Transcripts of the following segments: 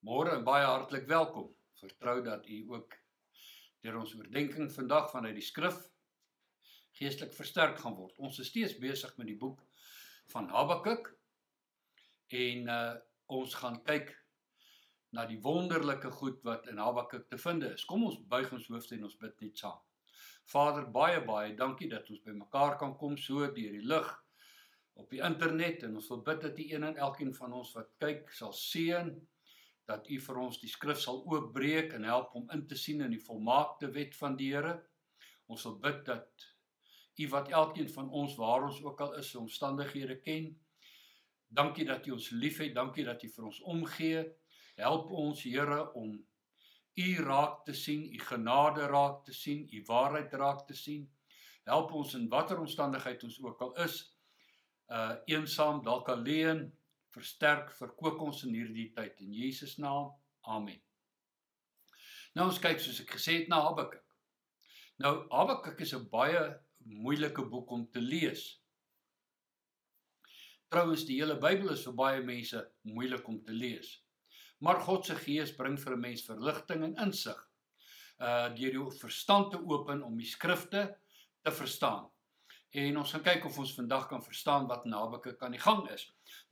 Môre en baie hartlik welkom. Vertrou dat u ook deur ons oordeenking vandag vanuit die skrif geestelik versterk gaan word. Ons is steeds besig met die boek van Habakuk en uh ons gaan kyk na die wonderlike goed wat in Habakuk te vind is. Kom ons buig ons hoofde en ons bid net saam. Vader, baie baie dankie dat ons bymekaar kan kom so deur die lig op die internet en ons wil bid dat die een en elkeen van ons wat kyk sal seën dat U vir ons die skrif sal oopbreek en help om in te sien in die volmaakte wet van die Here. Ons wil bid dat U wat elkeen van ons waar ons ook al is, omstandighede ken. Dankie dat U ons liefhet, dankie dat U vir ons omgee. Help ons Here om U raak te sien, U genade raak te sien, U waarheid raak te sien. Help ons in watter omstandigheid ons ook al is, uh eensaam, dalk alleen, versterk, verkoop ons in hierdie tyd in Jesus naam. Amen. Nou ons kyk soos ek gesê het na Habakuk. Nou Habakuk is 'n baie moeilike boek om te lees. Trouwens die hele Bybel is vir baie mense moeilik om te lees. Maar God se Gees bring vir 'n mens verligting en insig. Uh deur jou verstand te open om die skrifte te verstaan. En ons gaan kyk of ons vandag kan verstaan wat in Habakuk aan die gang is.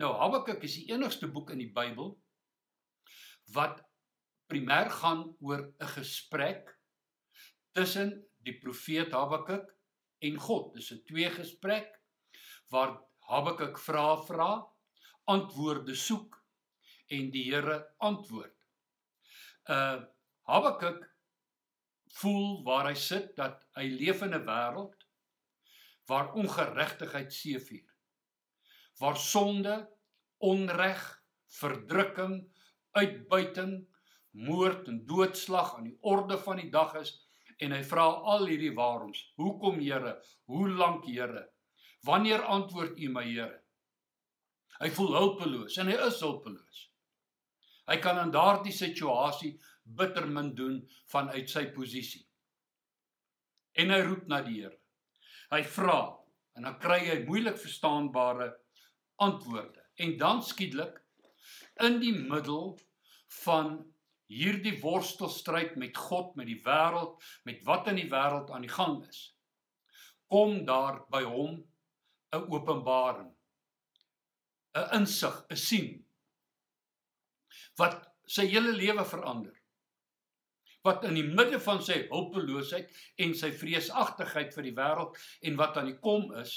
Nou Habakuk is die enigste boek in die Bybel wat primêr gaan oor 'n gesprek tussen die profeet Habakuk en God. Dis 'n twee gesprek waar Habakuk vra vra, antwoorde soek en die Here antwoord. Uh Habakuk voel waar hy sit dat hy leef in 'n wêreld waar ongeregtigheid seevier. Waar sonde, onreg, verdrukking, uitbuiting, moord en doodslag aan die orde van die dag is en hy vra al hierdie waaroms. Hoekom Here? Hoe lank Here? Wanneer antwoord U my Here? Hy voel hulpeloos en hy is hulpeloos. Hy kan in daardie situasie bitter min doen vanuit sy posisie. En hy roep na die Here. Hy vra en dan kry hy moeilik verstaanbare antwoorde. En dan skielik in die middel van hierdie worstelstryd met God, met die wêreld, met wat in die wêreld aan die gang is, kom daar by hom 'n openbaring, 'n insig, 'n sien wat sy hele lewe verander wat in die midde van sy hulpeloosheid en sy vreesagtigheid vir die wêreld en wat aan die kom is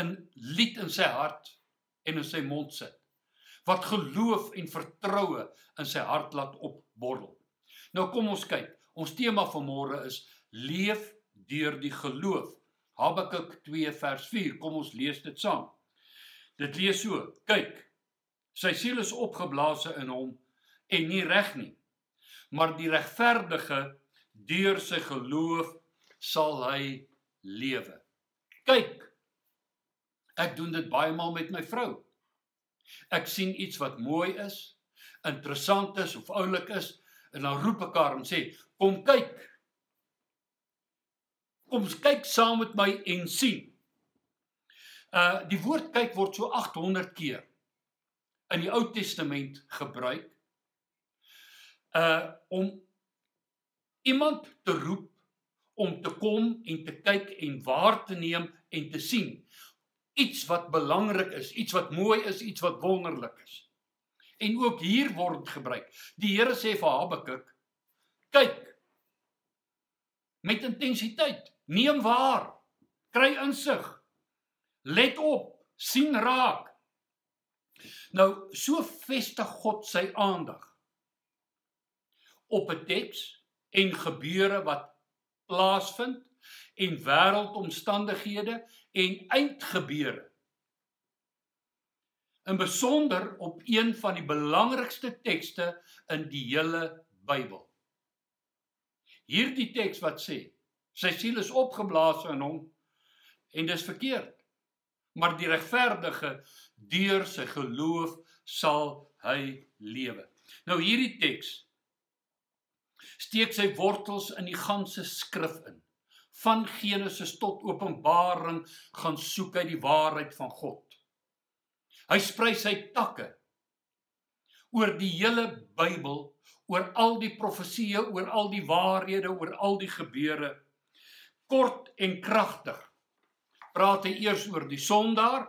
in lied in sy hart en in sy mond sit wat geloof en vertroue in sy hart laat opborrel. Nou kom ons kyk. Ons tema van môre is leef deur die geloof. Habakuk 2 vers 4. Kom ons lees dit saam. Dit lees so: Kyk, sy siel is opgeblaase in hom en nie reg nie maar die regverdige deur sy geloof sal hy lewe. Kyk. Ek doen dit baie maal met my vrou. Ek sien iets wat mooi is, interessant is of oulik is en dan roep ek haar en sê, "Kom kyk." Kom kyk saam met my en sien. Uh die woord kyk word so 800 keer in die Ou Testament gebruik uh om iemand te roep om te kom en te kyk en waar te neem en te sien iets wat belangrik is, iets wat mooi is, iets wat wonderlik is. En ook hier word gebruik. Die Here sê vir Habakuk: "Kyk met intensiteit, neem waar, kry insig. Let op, sien raak." Nou, so vestig God sy aandag op 'n teks en gebeure wat plaasvind en wêreldomstandighede en eindgebeure. In besonder op een van die belangrikste tekste in die hele Bybel. Hierdie teks wat sê sy siel is opgeblaas in hom en dis verkeerd. Maar die regverdige deur sy geloof sal hy lewe. Nou hierdie teks steek sy wortels in die ganse skrif in. Van Genesis tot Openbaring gaan soek hy die waarheid van God. Hy sprei sy takke oor die hele Bybel, oor al die profesieë, oor al die waarhede, oor al die gebeure. Kort en kragtig. Praat hy eers oor die sondaar,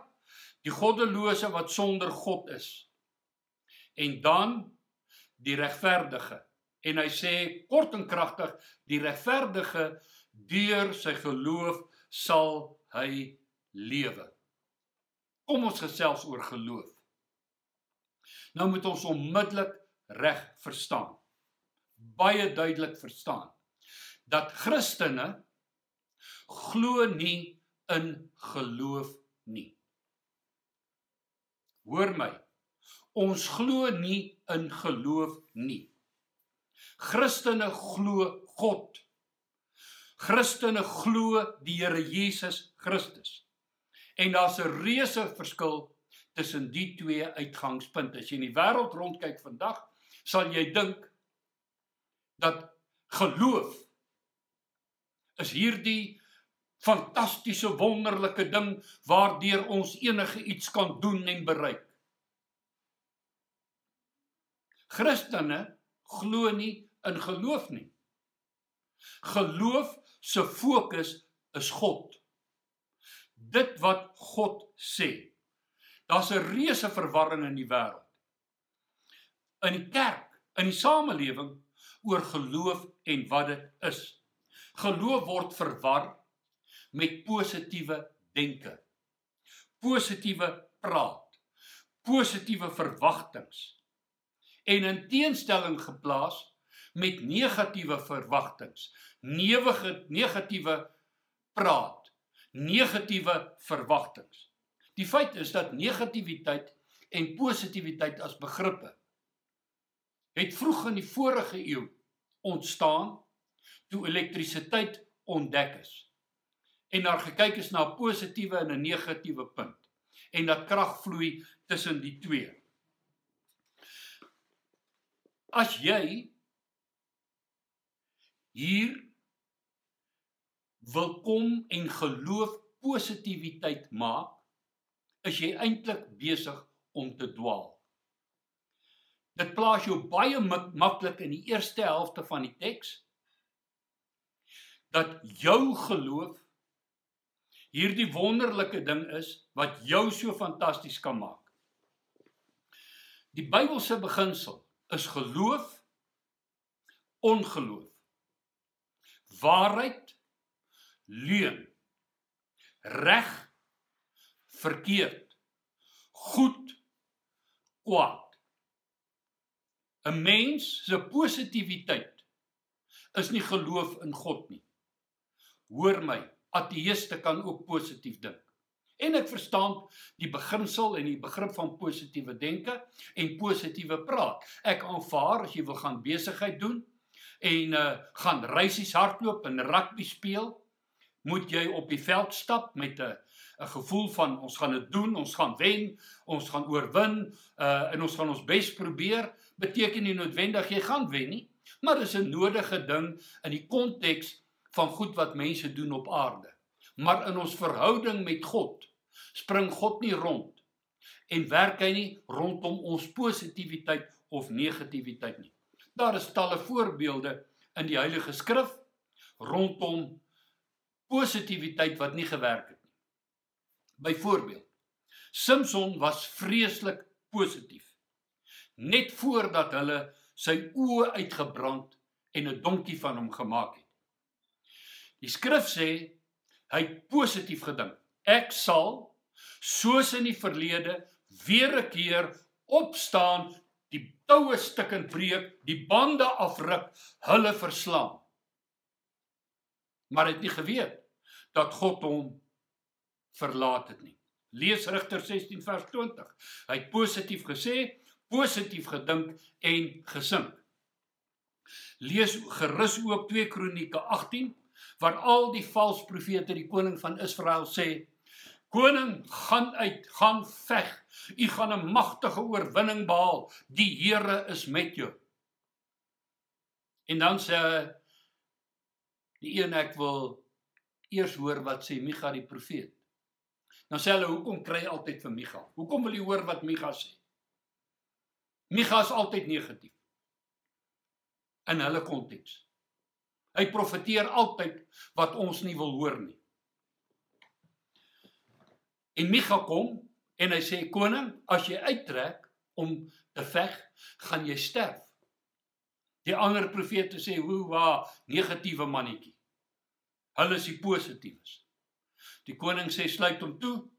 die goddelose wat sonder God is. En dan die regverdige. En hy sê kort en kragtig, die regverdige deur sy geloof sal hy lewe. Kom ons gesels oor geloof. Nou moet ons onmiddellik reg verstaan. Baie duidelik verstaan dat Christene glo nie in geloof nie. Hoor my. Ons glo nie in geloof nie. Christene glo God. Christene glo die Here Jesus Christus. En daar's 'n reuse verskil tussen die twee uitgangspunte. As jy in die wêreld rondkyk vandag, sal jy dink dat geloof is hierdie fantastiese wonderlike ding waardeur ons enige iets kan doen en bereik. Christene glo nie in geloof nie. Geloof se fokus is God. Dit wat God sê. Daar's 'n reuse verwarring in die wêreld. In die kerk, in die samelewing oor geloof en wat dit is. Geloof word verwar met positiewe denke. Positiewe praat. Positiewe verwagtinge. En in teenstelling geplaas met negatiewe verwagtinge. Newige negatiewe praat. Negatiewe verwagtinge. Die feit is dat negativiteit en positiwiteit as begrippe het vroeg in die vorige eeu ontstaan toe elektrisiteit ontdek is. En daar gekyk is na 'n positiewe en 'n negatiewe punt en dat krag vloei tussen die twee. As jy hier wil kom en geloof positiwiteit maak is jy eintlik besig om te dwaal. Dit plaas jou baie maklik in die eerste helfte van die teks dat jou geloof hierdie wonderlike ding is wat jou so fantasties kan maak. Die Bybelse beginsel is geloof ongeloof. Waarheid leuen. Reg verkeerd, goed, kwaad. 'n Mens se positiwiteit is nie geloof in God nie. Hoor my, ateëste kan ook positief dink. En ek verstaan die beginsel en die begrip van positiewe denke en positiewe praat. Ek aanvaar as jy wil gaan besigheid doen en uh gaan reisies hardloop en rugby speel, moet jy op die veld stap met 'n 'n gevoel van ons gaan dit doen, ons gaan wen, ons gaan oorwin, uh en ons gaan ons bes probeer, beteken nie noodwendig jy gaan wen nie, maar dis 'n nodige ding in die konteks van goed wat mense doen op aarde. Maar in ons verhouding met God spring God nie rond en werk hy nie rondom ons positiwiteit of negativiteit nie. Daar is talle voorbeelde in die Heilige Skrif rondom positiwiteit wat nie gewerk het Byvoorbeeld, Samson was vreeslik positief. Net voordat hulle sy oë uitgebrand en 'n donkie van hom gemaak het. Die skrif sê hy het positief gedink. Ek sal soos in die verlede weer 'n keer opstaan, die toue stukkend breek, die bande afruk, hulle verslaan. Maar hy het nie geweet dat God hom verlaat het nie. Lees Rigter 16 vers 20. Hy het positief gesê, positief gedink en gesing. Lees gerus ook 2 Kronieke 18 waar al die valse profete die koning van Israel sê Koning, gaan uit, gaan veg. U gaan 'n magtige oorwinning behaal. Die Here is met jou. En dan sê die een ek wil eers hoor wat sê Micha die profeet. Dan sê hulle, "Hoekom kry altyd vir Micha? Hoekom wil jy hoor wat Micha sê?" Micha is altyd negatief. In hulle konteks. Hy profeteer altyd wat ons nie wil hoor nie. En Micha kom en hy sê koning, as jy uittrek om te veg, gaan jy sterf. Die ander profete sê, "Hoe wa, negatiewe mannetjie." Hulle is die positiefs. Die koning sê, "Sluit hom toe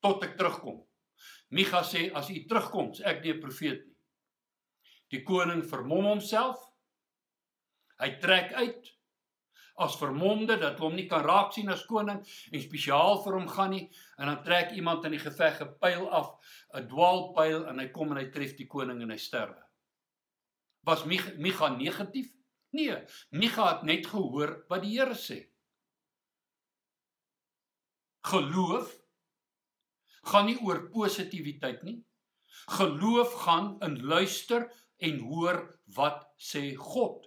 tot ek terugkom." Micha sê, "As u terugkom, ek nie 'n profeet nie." Die koning vermom homself. Hy trek uit as vermomde dat hom nie kan raak sien as koning en spesiaal vir hom gaan nie en dan trek iemand in die geveg 'n pyl af, 'n dwaalpyl en hy kom en hy tref die koning en hy sterwe. Was Micha negatief? Nee, Micha het net gehoor wat die Here sê. Geloof gaan nie oor positiwiteit nie. Geloof gaan in luister en hoor wat sê God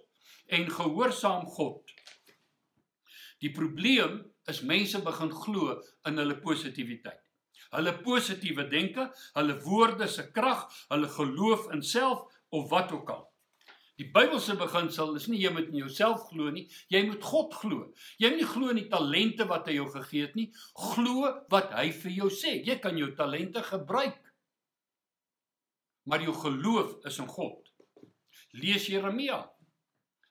en gehoorsaam God. Die probleem is mense begin glo in hulle positiwiteit. Hulle positiewe denke, hulle woorde se krag, hulle geloof in self of wat ook al. Die Bybelse beginsel is nie jy moet in jouself glo nie, jy moet God glo. Jy moet nie glo in die talente wat hy jou gegee het nie, glo wat hy vir jou sê. Jy kan jou talente gebruik. Maar jou geloof is in God. Lees Jeremia.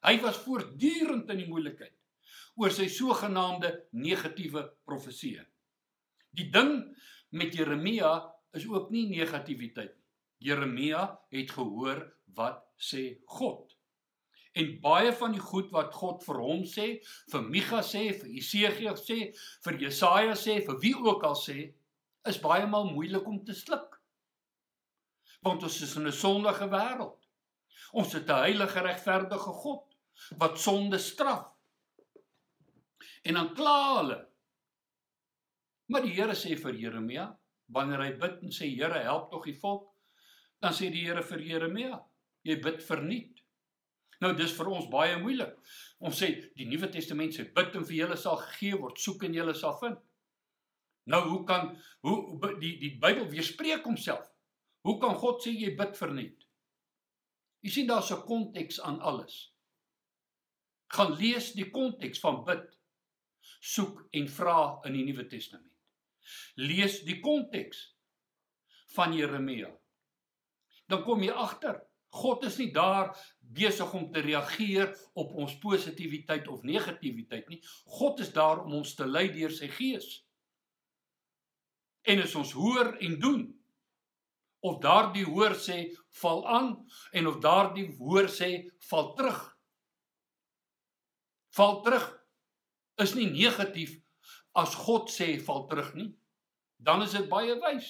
Hy was voortdurend in die moeilikheid oor sy sogenaamde negatiewe profeseë. Die ding met Jeremia is ook nie negativiteit nie. Jeremia het gehoor wat sê God. En baie van die goed wat God vir hom sê, vir Micha sê, vir Jesegiel sê, vir Jesaja sê, vir wie ook al sê, is baie maal moeilik om te sluk. Want ons is in 'n sondige wêreld. Ons het 'n heilige regverdige God wat sonde straf. En dan kla hulle. Maar die Here sê vir Jeremia, wanneer hy bid en sê Here, help tog die volk, dan sê die Here vir Jeremia, jy bid verniet. Nou dis vir ons baie moeilik. Ons sê die Nuwe Testament sê bid en vir julle sal gegee word, soek en julle sal vind. Nou hoe kan hoe die die Bybel weerspreek homself? Hoe kan God sê jy bid verniet? Jy sien daar's 'n konteks aan alles. Gaan lees die konteks van bid soek en vra in die Nuwe Testament. Lees die konteks van Jeremia. Dan kom jy agter, God is nie daar besig om te reageer op ons positiwiteit of negativiteit nie. God is daar om ons te lei deur sy gees. En as ons hoor en doen of daardie hoor sê val aan en of daardie hoor sê val terug. Val terug is nie negatief as God sê val terug nie. Dan is dit baie wys.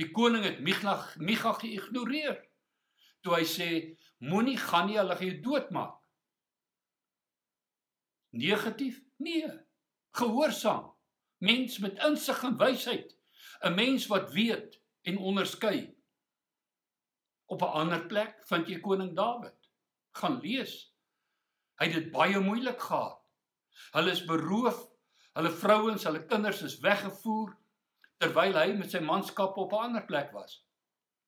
Die koning het Micha Micha geïgnoreer. Toe hy sê moenie gaan nie, hulle gaan jou doodmaak. Negatief? Nee. Gehoorsaam. Mens met insig en wysheid. 'n Mens wat weet en onderskei. Op 'n ander plek vind jy koning Dawid. Gaan lees. Hy het dit baie moeilik gehad. Hulle is beroof, hulle vrouens, hulle kinders is weggevoer terwyl hy met sy manskappe op 'n ander plek was.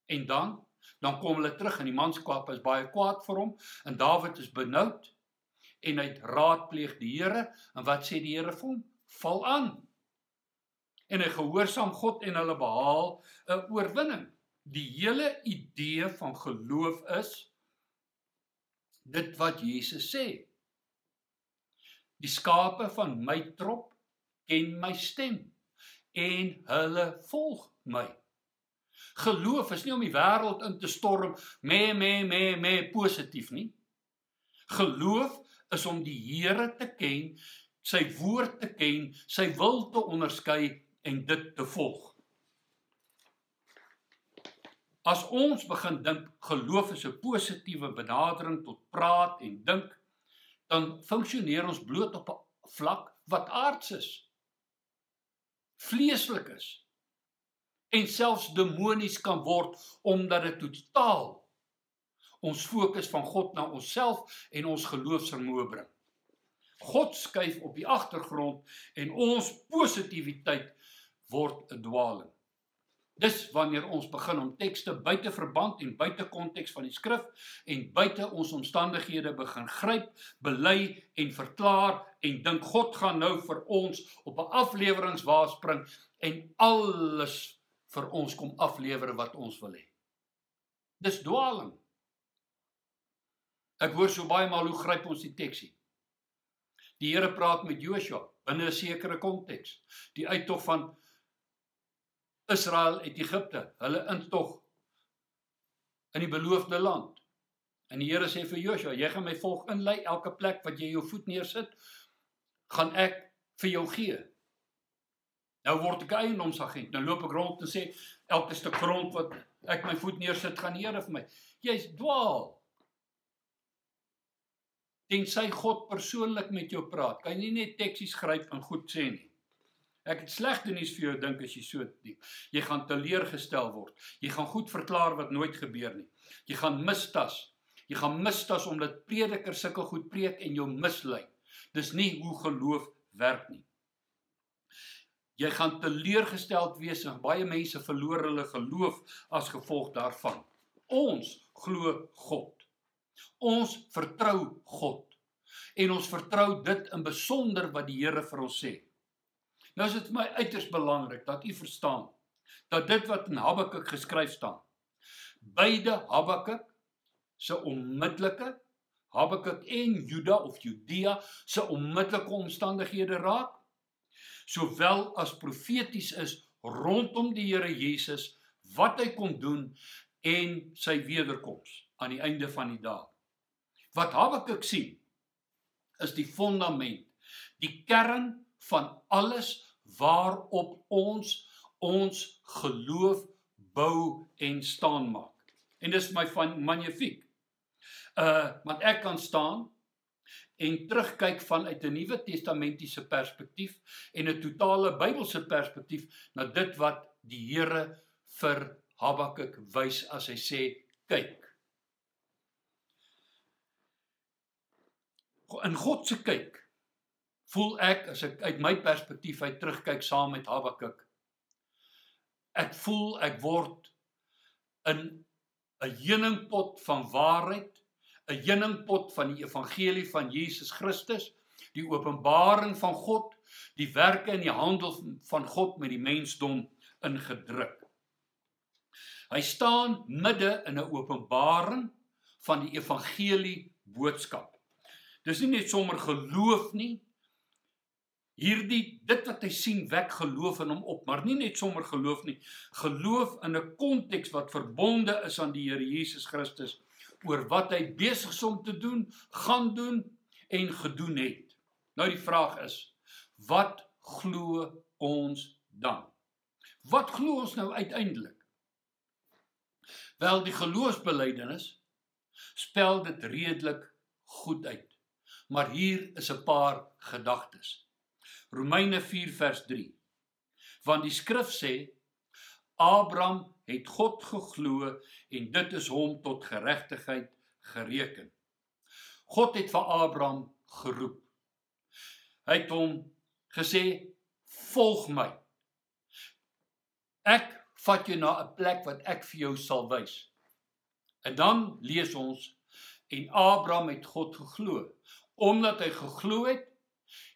En dan, dan kom hulle terug en die manskappe is baie kwaad vir hom en Dawid is benoud en hy raadpleeg die Here en wat sê die Here vir hom? Val aan. En hy gehoorsaam God en hulle behaal 'n oorwinning. Die hele idee van geloof is dit wat Jesus sê. Die skape van my trop ken my stem en hulle volg my. Geloof is nie om die wêreld in te storm me me me me positief nie. Geloof is om die Here te ken, sy woord te ken, sy wil te onderskei en dit te volg. As ons begin dink geloof is 'n positiewe benadering tot praat en dink dan funksioneer ons bloot op 'n vlak wat aards is. Vleeslik is. En selfs demonies kan word omdat dit totaal ons fokus van God na onsself en ons geloofsvermoë bring. God skuif op die agtergrond en ons positiwiteit word 'n dwaaling. Dis wanneer ons begin om tekste buite verband en buite konteks van die skrif en buite ons omstandighede begin gryp, bely en verklaar en dink God gaan nou vir ons op 'n afleweringswa spring en alles vir ons kom aflewer wat ons wil hê. Dis dwaaling. Ek hoor so baie maal hoe gryp ons die teksie. Die Here praat met Joshua binne 'n sekere konteks. Die uittog van Israel uit Egipte, hulle intog in die beloofde land. En die Here sê vir Joshua, jy gaan my volg inlei elke plek wat jy jou voet neersit, gaan ek vir jou gee. Nou word ek eiendomsagent. Nou loop ek rond en sê elke stuk grond wat ek my voet neersit, gaan die Here vir my. Jy's dwaal. Tensy God persoonlik met jou praat, kan jy nie net teksies gryp en goed sê nie. Ek het slegte nuus vir jou dink as jy so dink. Jy gaan teleurgestel word. Jy gaan goed verklaar wat nooit gebeur nie. Jy gaan mistas. Jy gaan mistas omdat predikers sulke goed preek en jou mislei. Dis nie hoe geloof werk nie. Jy gaan teleurgesteld wees en baie mense verloor hulle geloof as gevolg daarvan. Ons glo God. Ons vertrou God. En ons vertrou dit in besonder wat die Here vir ons sê. Nou is dit vir my uiters belangrik dat u verstaan dat dit wat in Habakuk geskryf staan, beide Habakuk se onmiddellike Habakuk en Juda of Judea se onmiddellike omstandighede raak, sowel as profeties is rondom die Here Jesus wat hy kom doen en sy wederkoms aan die einde van die dag. Wat Habakuk sien is die fondament, die kern van alles waarop ons ons geloof bou en staan maak. En dis my van magnifiek. Uh want ek kan staan en terugkyk vanuit 'n Nuwe Testamentiese perspektief en 'n totale Bybelse perspektief na dit wat die Here vir Habakuk wys as hy sê kyk. In God se kyk voel ek as ek uit my perspektief uit terugkyk saam met Habakuk. Ek voel ek word in 'n heuningpot van waarheid, 'n heuningpot van die evangelie van Jesus Christus, die openbaring van God, die werke en die handel van God met die mensdom ingedruk. Hy staan midde in 'n openbaring van die evangelie boodskap. Dis nie net sommer geloof nie, hierdie dit wat hy sien wek geloof in hom op, maar nie net sommer geloof nie. Geloof in 'n konteks wat verbonde is aan die Here Jesus Christus oor wat hy besig is om te doen, gaan doen en gedoen het. Nou die vraag is, wat glo ons dan? Wat glo ons nou uiteindelik? Wel die geloofsbelijdenis spel dit redelik goed uit. Maar hier is 'n paar gedagtes. Romeine 4 vers 3. Want die skrif sê Abraham het God geglo en dit is hom tot geregtigheid gereken. God het vir Abraham geroep. Hy het hom gesê volg my. Ek vat jou na 'n plek wat ek vir jou sal wys. En dan lees ons en Abraham het God geglo. Omdat hy geglo het,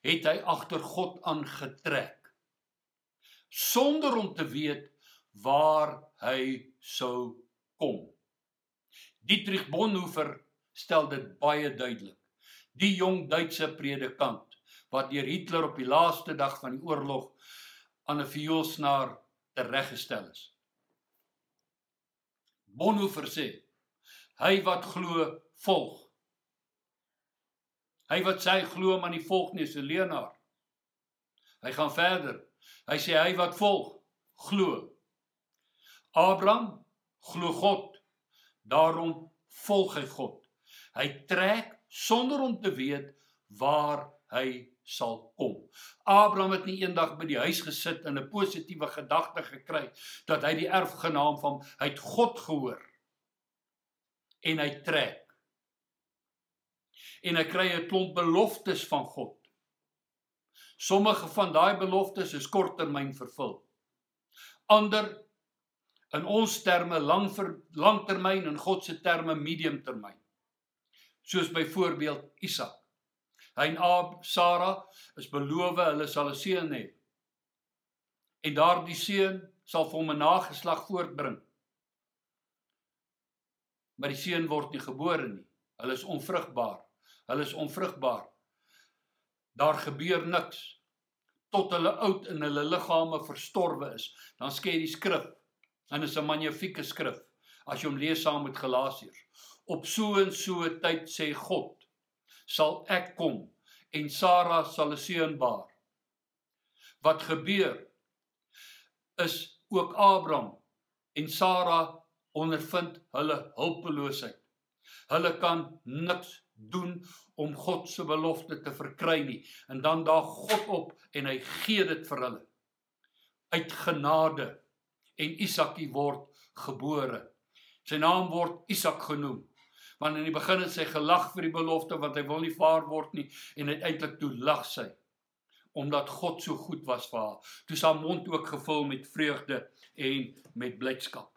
het hy agter God aangetrek sonder om te weet waar hy sou kom. Dietrich Bonhoeffer stel dit baie duidelik. Die jong Duitse predikant wat deur Hitler op die laaste dag van die oorlog aan 'n vioolsnaar tereggestel is. Bonhoeffer sê: Hy wat glo, volg. Hy wat sê glo maar nie volg nie, is 'n leienaar. Hy gaan verder. Hy sê hy wat volg, glo. Abraham glo God. Daarom volg hy God. Hy trek sonder om te weet waar hy sal kom. Abraham het nie eendag by die huis gesit en 'n positiewe gedagte gekry dat hy die erfgenaam van hy het God gehoor en hy trek en hy kry 'n klomp beloftes van God. Sommige van daai beloftes is korttermyn vervul. Ander In ons terme lang vir langtermyn en God se terme mediumtermyn. Soos byvoorbeeld Isak. Hy en Ab Sara is beloof hulle sal 'n seun hê. En daardie seun sal vir hom 'n nageslag voortbring. Maar die seun word nie gebore nie. Hulle is onvrugbaar. Hulle is onvrugbaar. Daar gebeur niks tot hulle oud en hulle liggame verstorwe is. Dan skei die skrif En is 'n magnifieke skrif as jy hom lees saam met Galasiërs. Op so en so tyd sê God, sal ek kom en Sara sal 'n seun baar. Wat gebeur is ook Abraham en Sara ondervind hulle hulpeloosheid. Hulle kan niks doen om God se belofte te verkry nie en dan daag God op en hy gee dit vir hulle uit genade en Isakie word gebore. Sy naam word Isak genoem. Want in die begin het sy gelag vir die belofte want hy wil nie vaar word nie en uiteindelik toe lag sy omdat God so goed was vir haar. Toe sy mond ook gevul met vreugde en met blydskap.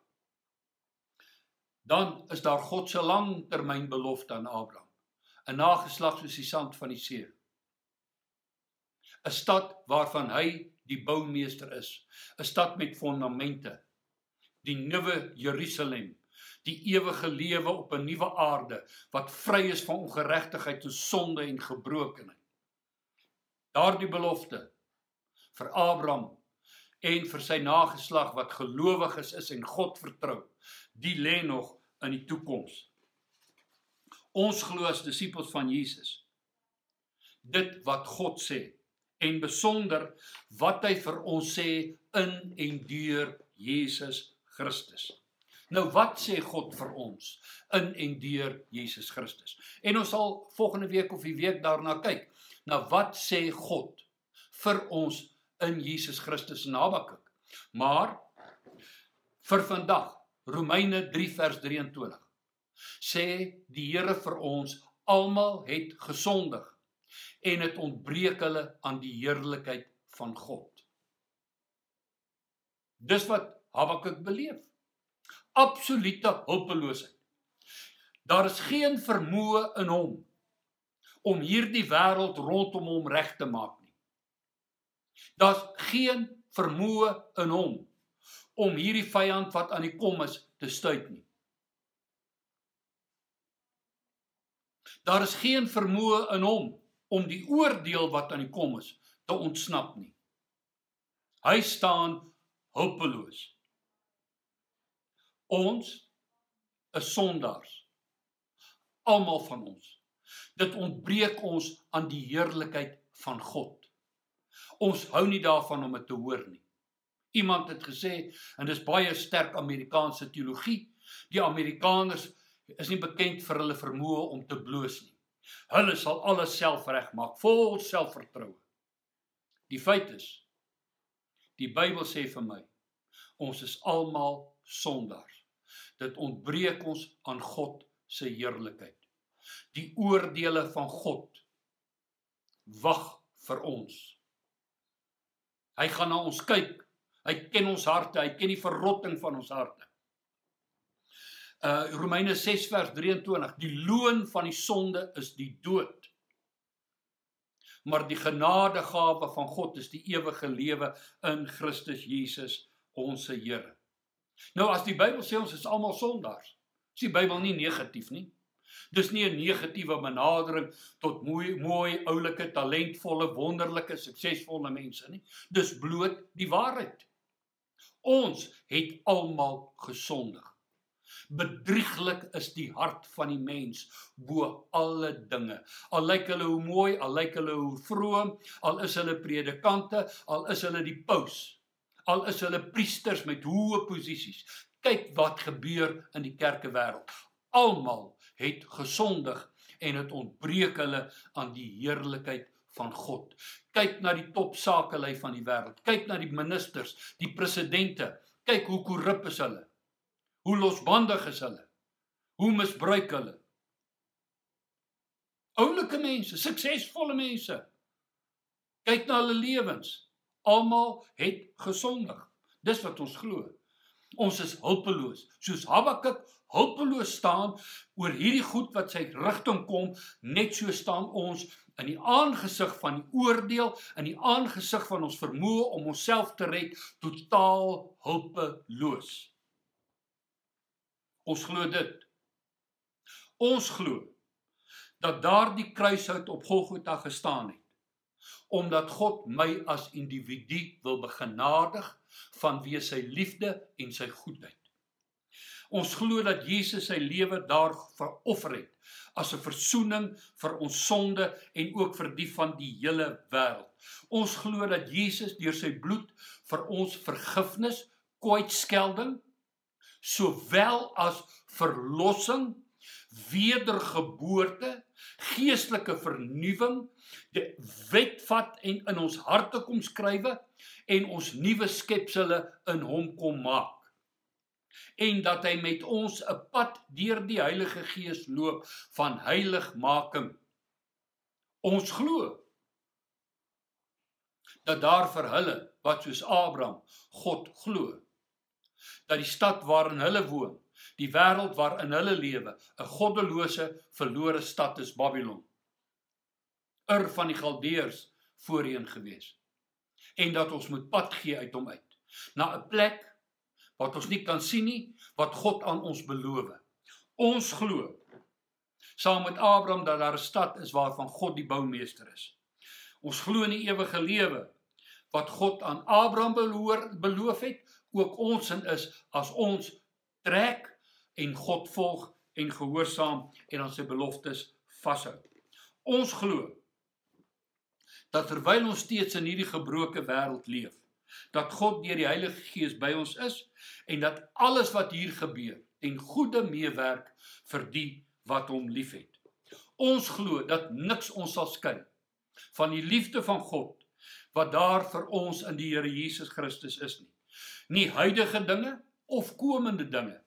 Dan is daar God se langtermyn belofte aan Abraham. 'n Nageslag soos die sand van die see. 'n Stad waarvan hy die boumeester is. 'n Stad met fondamente. Die nuwe Jerusalem, die ewige lewe op 'n nuwe aarde wat vry is van ongeregtigheid en sonde en gebrokenheid. Daardie belofte vir Abraham en vir sy nageslag wat gelowiges is en God vertrou, die lê nog in die toekoms. Ons glo as disippels van Jesus dit wat God sê en besonder wat hy vir ons sê in en deur Jesus Christus. Nou wat sê God vir ons in en deur Jesus Christus? En ons sal volgende week of die week daarna kyk. Nou wat sê God vir ons in Jesus Christus in Habakuk? Maar vir vandag Romeine 3 vers 23 sê die Here vir ons almal het gesondig en dit ontbreek hulle aan die heerlikheid van God. Dis wat Habakuk beleef. Absolute hulpeloosheid. Daar is geen vermoë in hom om hierdie wêreld rondom hom reg te maak nie. Daar's geen vermoë in hom om hierdie vyand wat aan die kom is te stuit nie. Daar is geen vermoë in hom om die oordeel wat aan die kom is te ontsnap nie. Hy staan hulpeloos. Ons is sondaars. Almal van ons. Dit ontbreek ons aan die heerlikheid van God. Ons hou nie daarvan om dit te hoor nie. Iemand het gesê en dis baie sterk Amerikaanse teologie, die Amerikaners is nie bekend vir hulle vermoë om te bloos nie. Hulle sal alles self regmaak, vol selfvertroue. Die feit is die Bybel sê vir my ons is almal sondaars. Dit ontbreek ons aan God se heerlikheid. Die oordeele van God wag vir ons. Hy gaan na ons kyk. Hy ken ons harte, hy ken die verrotting van ons harte uh Romeine 6 vers 23 die loon van die sonde is die dood. Maar die genadegawe van God is die ewige lewe in Christus Jesus ons Here. Nou as die Bybel sê ons is almal sondaars is die Bybel nie negatief nie. Dis nie 'n negatiewe benadering tot mooi mooi oulike talentvolle wonderlike suksesvolle mense nie. Dis bloot die waarheid. Ons het almal gesondig Bedrieglik is die hart van die mens bo alle dinge. Al lyk hulle hoe mooi, al lyk hulle hoe vroom, al is hulle predikante, al is hulle die paus, al is hulle priesters met hoë posisies. Kyk wat gebeur in die kerke wêreld. Almal het gesondig en dit ontbreek hulle aan die heerlikheid van God. Kyk na die topsakelei van die wêreld. Kyk na die ministers, die presidente. Kyk hoe korrup is hulle. Hoe losbandig is hulle? Hoe misbruik hulle? Oulike mense, suksesvolle mense. Kyk na hulle lewens. Almal het gesondig. Dis wat ons glo. Ons is hulpeloos. Soos Habakuk hulpeloos staan oor hierdie goed wat sy rigting kom, net so staan ons in die aangesig van die oordeel, in die aangesig van ons vermoë om onsself te red, totaal hulpeloos. Ons glo dit. Ons glo dat daardie kruishout op Golgotha gestaan het omdat God my as individu wil begenadig vanweë sy liefde en sy goedheid. Ons glo dat Jesus sy lewe daar veroffer het as 'n verzoening vir ons sonde en ook vir die van die hele wêreld. Ons glo dat Jesus deur sy bloed vir ons vergifnis, kwytskelding, sowel as verlossing, wedergeboorte, geestelike vernuwing, die wet vat en in ons harte kom skrywe en ons nuwe skepsele in hom kom maak en dat hy met ons 'n pad deur die Heilige Gees loop van heiligmaking. Ons glo dat daar vir hulle wat soos Abraham God glo, dat die stad waarin hulle woon, die wêreld waarin hulle lewe, 'n goddelose verlore stad is Babylon. Ur van die Galdeërs voorheen gewees. En dat ons moet pad gee uit hom uit na 'n plek wat ons nie kan sien nie wat God aan ons beloof. Ons glo saam met Abraham dat daar 'n stad is waarvan God die boumeester is. Ons glo in die ewige lewe wat God aan Abraham beloor, beloof het, ook ons in is as ons trek en God volg en gehoorsaam en aan sy beloftes vashou. Ons glo dat terwyl ons steeds in hierdie gebroke wêreld leef, dat God deur die Heilige Gees by ons is en dat alles wat hier gebeur ten goeie meewerk vir die wat hom liefhet. Ons glo dat niks ons sal skei van die liefde van God wat daar vir ons in die Here Jesus Christus is nie. Nie huidige dinge of komende dinge.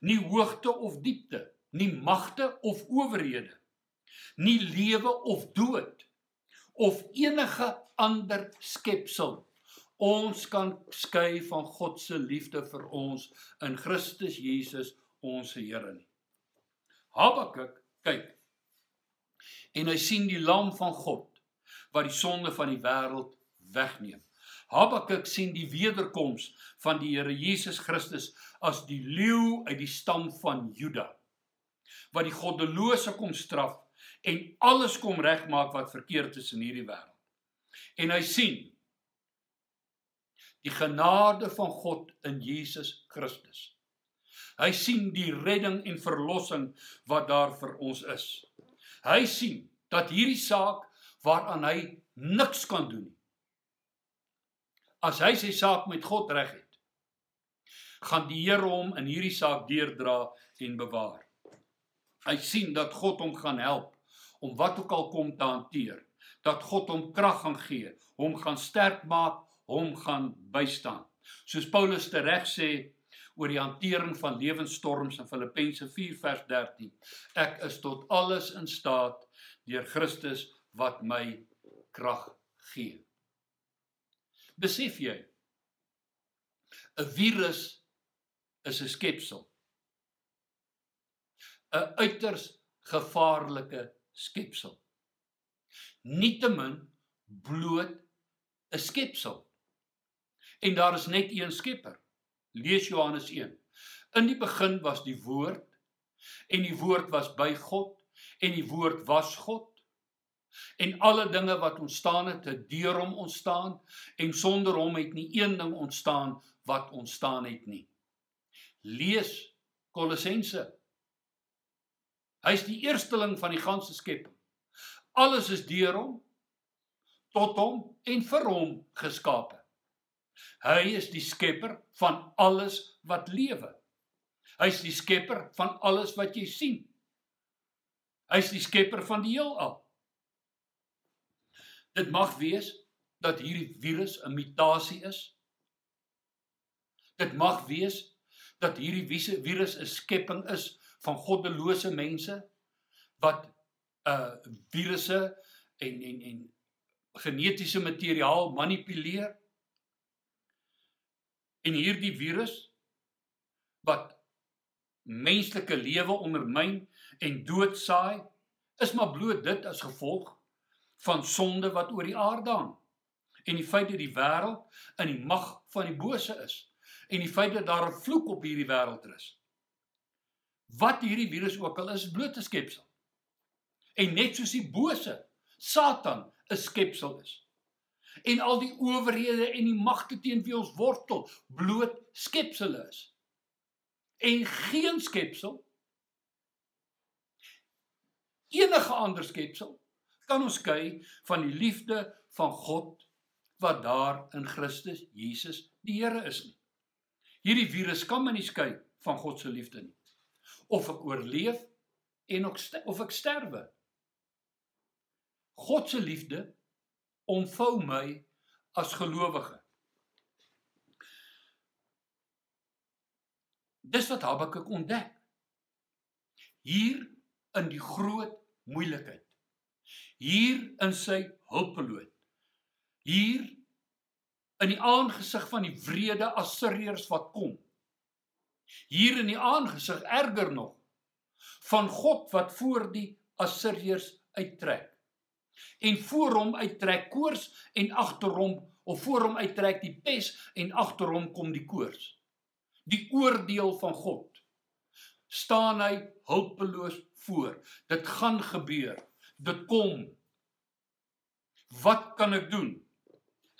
Nie hoogte of diepte, nie magte of owerhede. Nie lewe of dood of enige ander skepsel ons kan skei van God se liefde vir ons in Christus Jesus ons Here nie. Habakuk kyk en hy sien die lam van God wat die sonde van die wêreld wegneem. Habakuk sien die wederkoms van die Here Jesus Christus as die leeu uit die stam van Juda wat die goddelose kom straf en alles kom regmaak wat verkeerd is in hierdie wêreld. En hy sien die genade van God in Jesus Christus. Hy sien die redding en verlossing wat daar vir ons is. Hy sien dat hierdie saak waaraan hy niks kan doen nie. As hy sy saak met God reg het, gaan die Here hom in hierdie saak deurdra en bewaar. Hy sien dat God hom gaan help om wat ook al kom te hanteer, dat God hom krag gaan gee, hom gaan sterk maak hom gaan bystaan. Soos Paulus tereg sê oor die hantering van lewensstorms in Filippense 4 vers 13. Ek is tot alles in staat deur Christus wat my krag gee. Besef jy 'n virus is 'n skepsel. 'n uiters gevaarlike skepsel. Nietemin bloot 'n skepsel. En daar is net een Skepper. Lees Johannes 1. In die begin was die woord en die woord was by God en die woord was God. En alle dinge wat ontstaan het, het deur hom ontstaan en sonder hom het nie een ding ontstaan wat ontstaan het nie. Lees Kolossense. Hy's die eersteling van die ganse skepping. Alles is deur hom tot hom en vir hom geskape. Hy is die skepper van alles wat lewe. Hy's die skepper van alles wat jy sien. Hy's die skepper van die heelal. Dit mag wees dat hierdie virus 'n mutasie is. Dit mag wees dat hierdie virus 'n skepping is van goddelose mense wat 'n uh, virusse en en en genetiese materiaal manipuleer En hierdie virus wat menslike lewe ondermyn en doodsaai, is maar bloot dit as gevolg van sonde wat oor die aarde hang en die feit dat die wêreld in die mag van die bose is en die feit dat daar 'n vloek op hierdie wêreld is. Wat hierdie virus ook al is, bloot 'n skepsel. En net soos die bose, Satan 'n skepsel is. En al die owerhede en die magte teen wie ons wortel, bloot skepsels is. En geen skepsel enige ander skepsel kan ons skei van die liefde van God wat daar in Christus Jesus die Here is nie. Hierdie virus kan my nie skei van God se liefde nie. Of ek oorleef en of ek sterwe. God se liefde omvou my as gelowige. Dis wat Habakuk ontdek. Hier in die groot moeilikheid. Hier in sy hulpeloos. Hier in die aangesig van die wrede Assiriërs wat kom. Hier in die aangesig erger nog van God wat voor die Assiriërs uittrek. En voor hom uittrek koors en agter hom of voor hom uittrek die pes en agter hom kom die koors. Die oordeel van God staan hy hulpeloos voor. Dit gaan gebeur. Dit kom. Wat kan ek doen?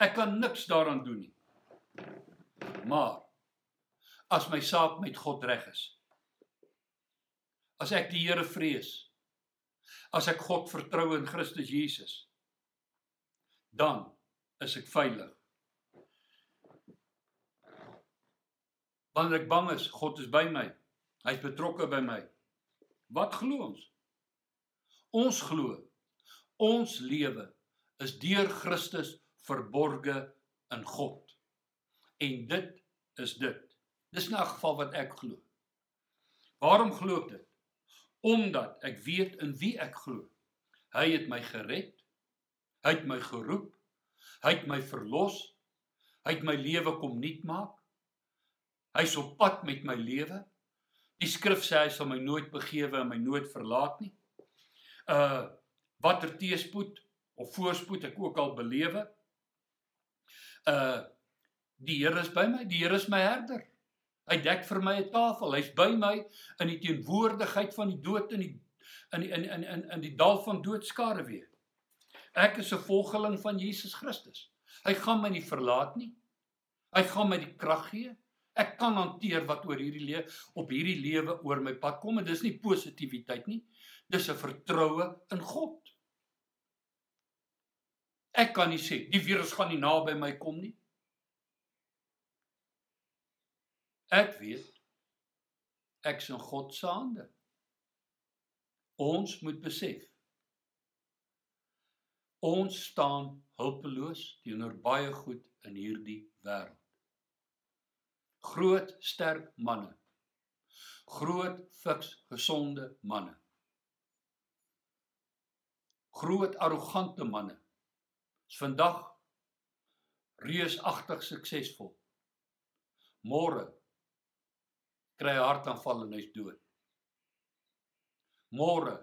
Ek kan niks daaraan doen nie. Maar as my saak met God reg is, as ek die Here vrees, as ek God vertrou in Christus Jesus, dan is ek veilig. Wanneer ek bang is, God is by my. Hy's betrokke by my. Wat glo ons? Ons glo ons lewe is deur Christus verborge in God. En dit is dit. Dis in 'n geval wat ek glo. Waarom glo ek dit? Omdat ek weet in wie ek glo. Hy het my gered. Hy het my geroep. Hy het my verlos. Hy het my lewe kom nuut maak. Hy's op pad met my lewe. Die skrif sê hy sal my nooit begewe en my nooit verlaat nie. Uh watter teëspoed of voorspoed ek ook al belewe, uh die Here is by my, die Here is my herder. Hy dek vir my 'n tafel. Hy's by my in die teenwoordigheid van die dood in die in die, in in in in die dal van doodskare weer. Ek is 'n volgeling van Jesus Christus. Hy gaan my nie verlaat nie. Hy gaan my die krag gee. Ek kan hanteer wat oor hierdie lewe op hierdie lewe oor my pad kom en dis nie positiwiteit nie. Dis 'n vertroue in God. Ek kan nie sê die virus gaan nie naby my kom nie. Ek weet ek is in God se hande. Ons moet besef ons staan hulpeloos teenoor baie goed in hierdie wêreld. Groot, sterk manne. Groot, fiks, gesonde manne. Groot, arrogante manne is vandag reusagtig suksesvol. Môre kry hy hartaanval en hy's dood. Môre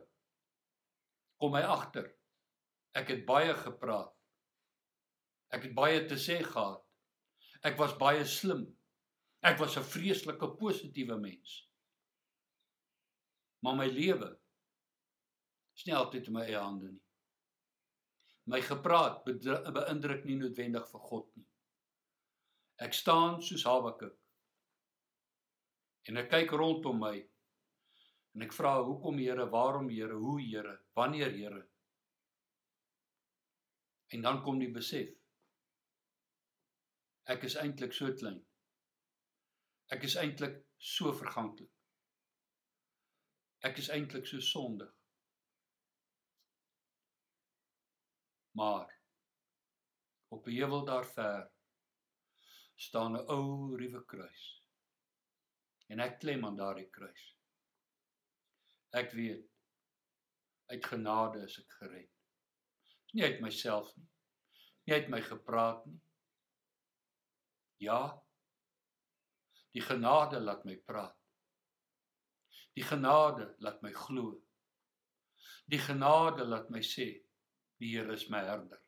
kom hy agter. Ek het baie gepraat. Ek het baie te sê gehad. Ek was baie slim. Ek was 'n vreeslike positiewe mens. Maar my lewe is nie altyd in my eie hande nie my gepraat beïndruk nie noodwendig vir God nie. Ek staan soos Habakuk. En ek kyk rondom my en ek vra hoekom Here, waarom Here, hoe Here, wanneer Here? En dan kom die besef. Ek is eintlik so klein. Ek is eintlik so verganklik. Ek is eintlik so sondig. Maar op 'n heuwel daar ver staan 'n ou ruwe kruis. En ek klem aan daardie kruis. Ek weet uit genade is ek gered. Nie uit myself nie. Nie uit my gepraat nie. Ja. Die genade laat my praat. Die genade laat my glo. Die genade laat my sê die Here is my herder.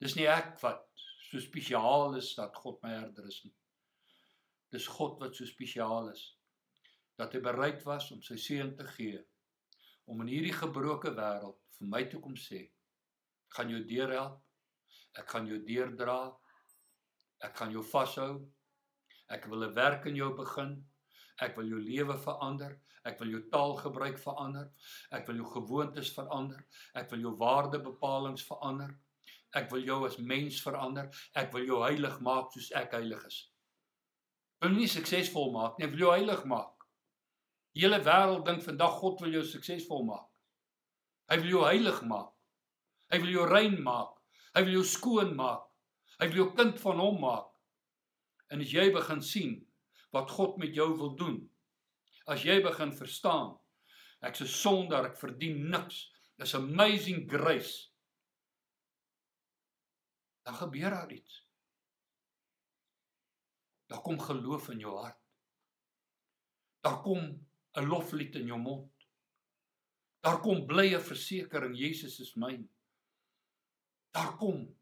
Dis nie ek wat so spesiaal is dat God my herder is nie. Dis God wat so spesiaal is dat hy bereid was om sy seun te gee om in hierdie gebroke wêreld vir my toe kom sê ek gaan jou deurhelp ek gaan jou deurdra ek gaan jou vashou ek wil 'n werk in jou begin ek wil jou lewe verander ek wil jou taalgebruik verander ek wil jou gewoontes verander ek wil jou waardebepalings verander ek wil jou as mens verander ek wil jou heilig maak soos ek heilig is wil nie suksesvol maak nie ek wil jou heilig maak Die hele wêreld dink vandag God wil jou suksesvol maak. Hy wil jou heilig maak. Hy wil jou rein maak. Hy wil jou skoon maak. Hy wil jou kind van hom maak. En as jy begin sien wat God met jou wil doen, as jy begin verstaan, ek's 'n sondaar, ek verdien niks. Dis amazing grace. Dan gebeur daar iets. Daar kom geloof in jou hart. Daar kom 'n loflied in jou mond. Daar kom blye versekering Jesus is myn. Daar kom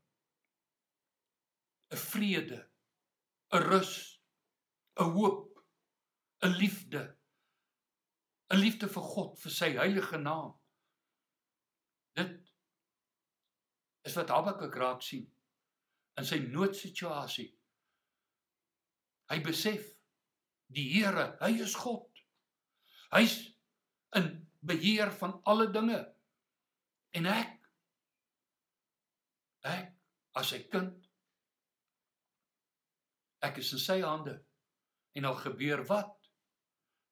'n vrede, 'n rus, 'n hoop, 'n liefde. 'n liefde vir God, vir sy heilige naam. Dit is wat Habakuk raak sien in sy noodsituasie. Hy besef die Here, hy is God. Hy's in beheer van alle dinge. En ek ek as sy kind ek is in sy hande. En al gebeur wat,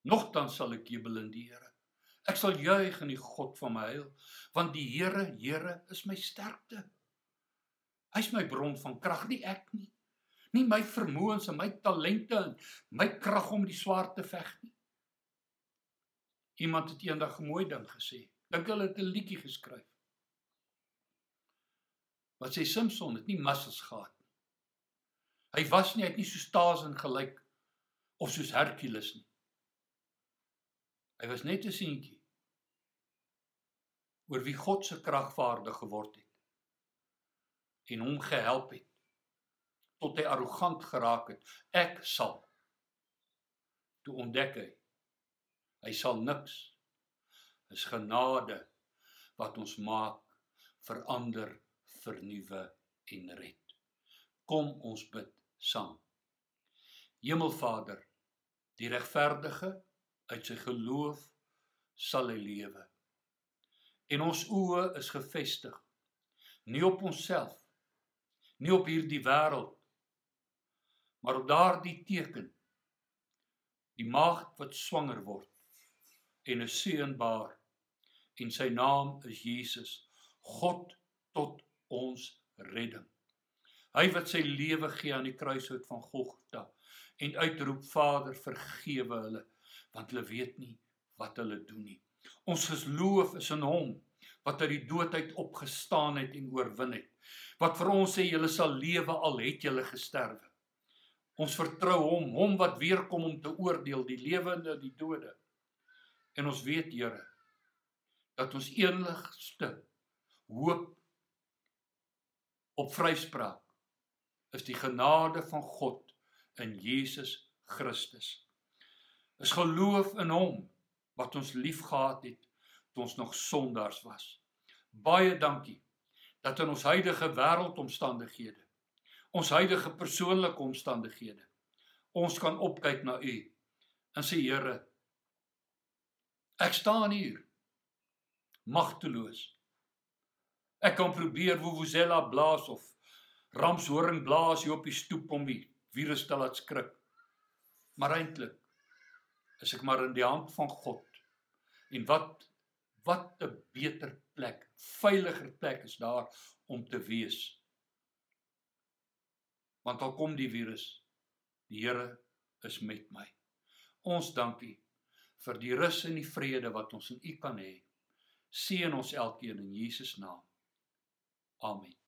nogtans sal ek jubel in die Here. Ek sal juig in die God van my heil, want die Here, Here is my sterkte. Hy's my bron van krag, nie ek nie. Nie my vermoëns en my talente en my krag om die swaard te veg nie. Iemand het eendag 'n mooi ding gesê. Dink hulle het 'n liedjie geskryf. Wat sê Samson het nie muscles gehad nie. Hy was nie, hy het nie so staas en gelyk of soos Hercules nie. Hy was net 'n seentjie oor wie God se kragvaardig geword het en hom gehelp het tot hy arrogant geraak het. Ek sal toe ontdek hy Hy sal niks. Is genade wat ons maak, verander, vernuwe en red. Kom ons bid saam. Hemelvader, die regverdige uit sy geloof sal hy lewe. En ons oë is gefestig nie op onsself, nie op hierdie wêreld, maar op daardie teken die maagd wat swanger word en 'n seënbaar en sy naam is Jesus God tot ons redding hy wat sy lewe gee aan die kruishout van Golgotha en uitroep Vader vergewe hulle want hulle weet nie wat hulle doen nie. Ons geloof is in hom wat uit die dood uit opgestaan het en oorwin het wat vir ons sê julle sal lewe al het julle gesterwe. Ons vertrou hom hom wat weer kom om te oordeel die lewende en die dode. En ons weet, Here, dat ons enigste hoop op vryspraak is die genade van God in Jesus Christus. Is geloof in hom wat ons liefgehad het toe ons nog sondaars was. Baie dankie dat in ons huidige wêreldomstandighede, ons huidige persoonlike omstandighede, ons kan opkyk na U en sê Here, Ek staan hier magteloos. Ek kan probeer vuvuzela blaas of ramshoring blaas hier op die stoep om die virus te laat skrik. Maar eintlik is ek maar in die hand van God. En wat wat 'n beter plek, veiliger plek is daar om te wees. Want al kom die virus, die Here is met my. Ons dankie vir die rus en die vrede wat ons in U kan hê. Seën ons elkeen in Jesus naam. Amen.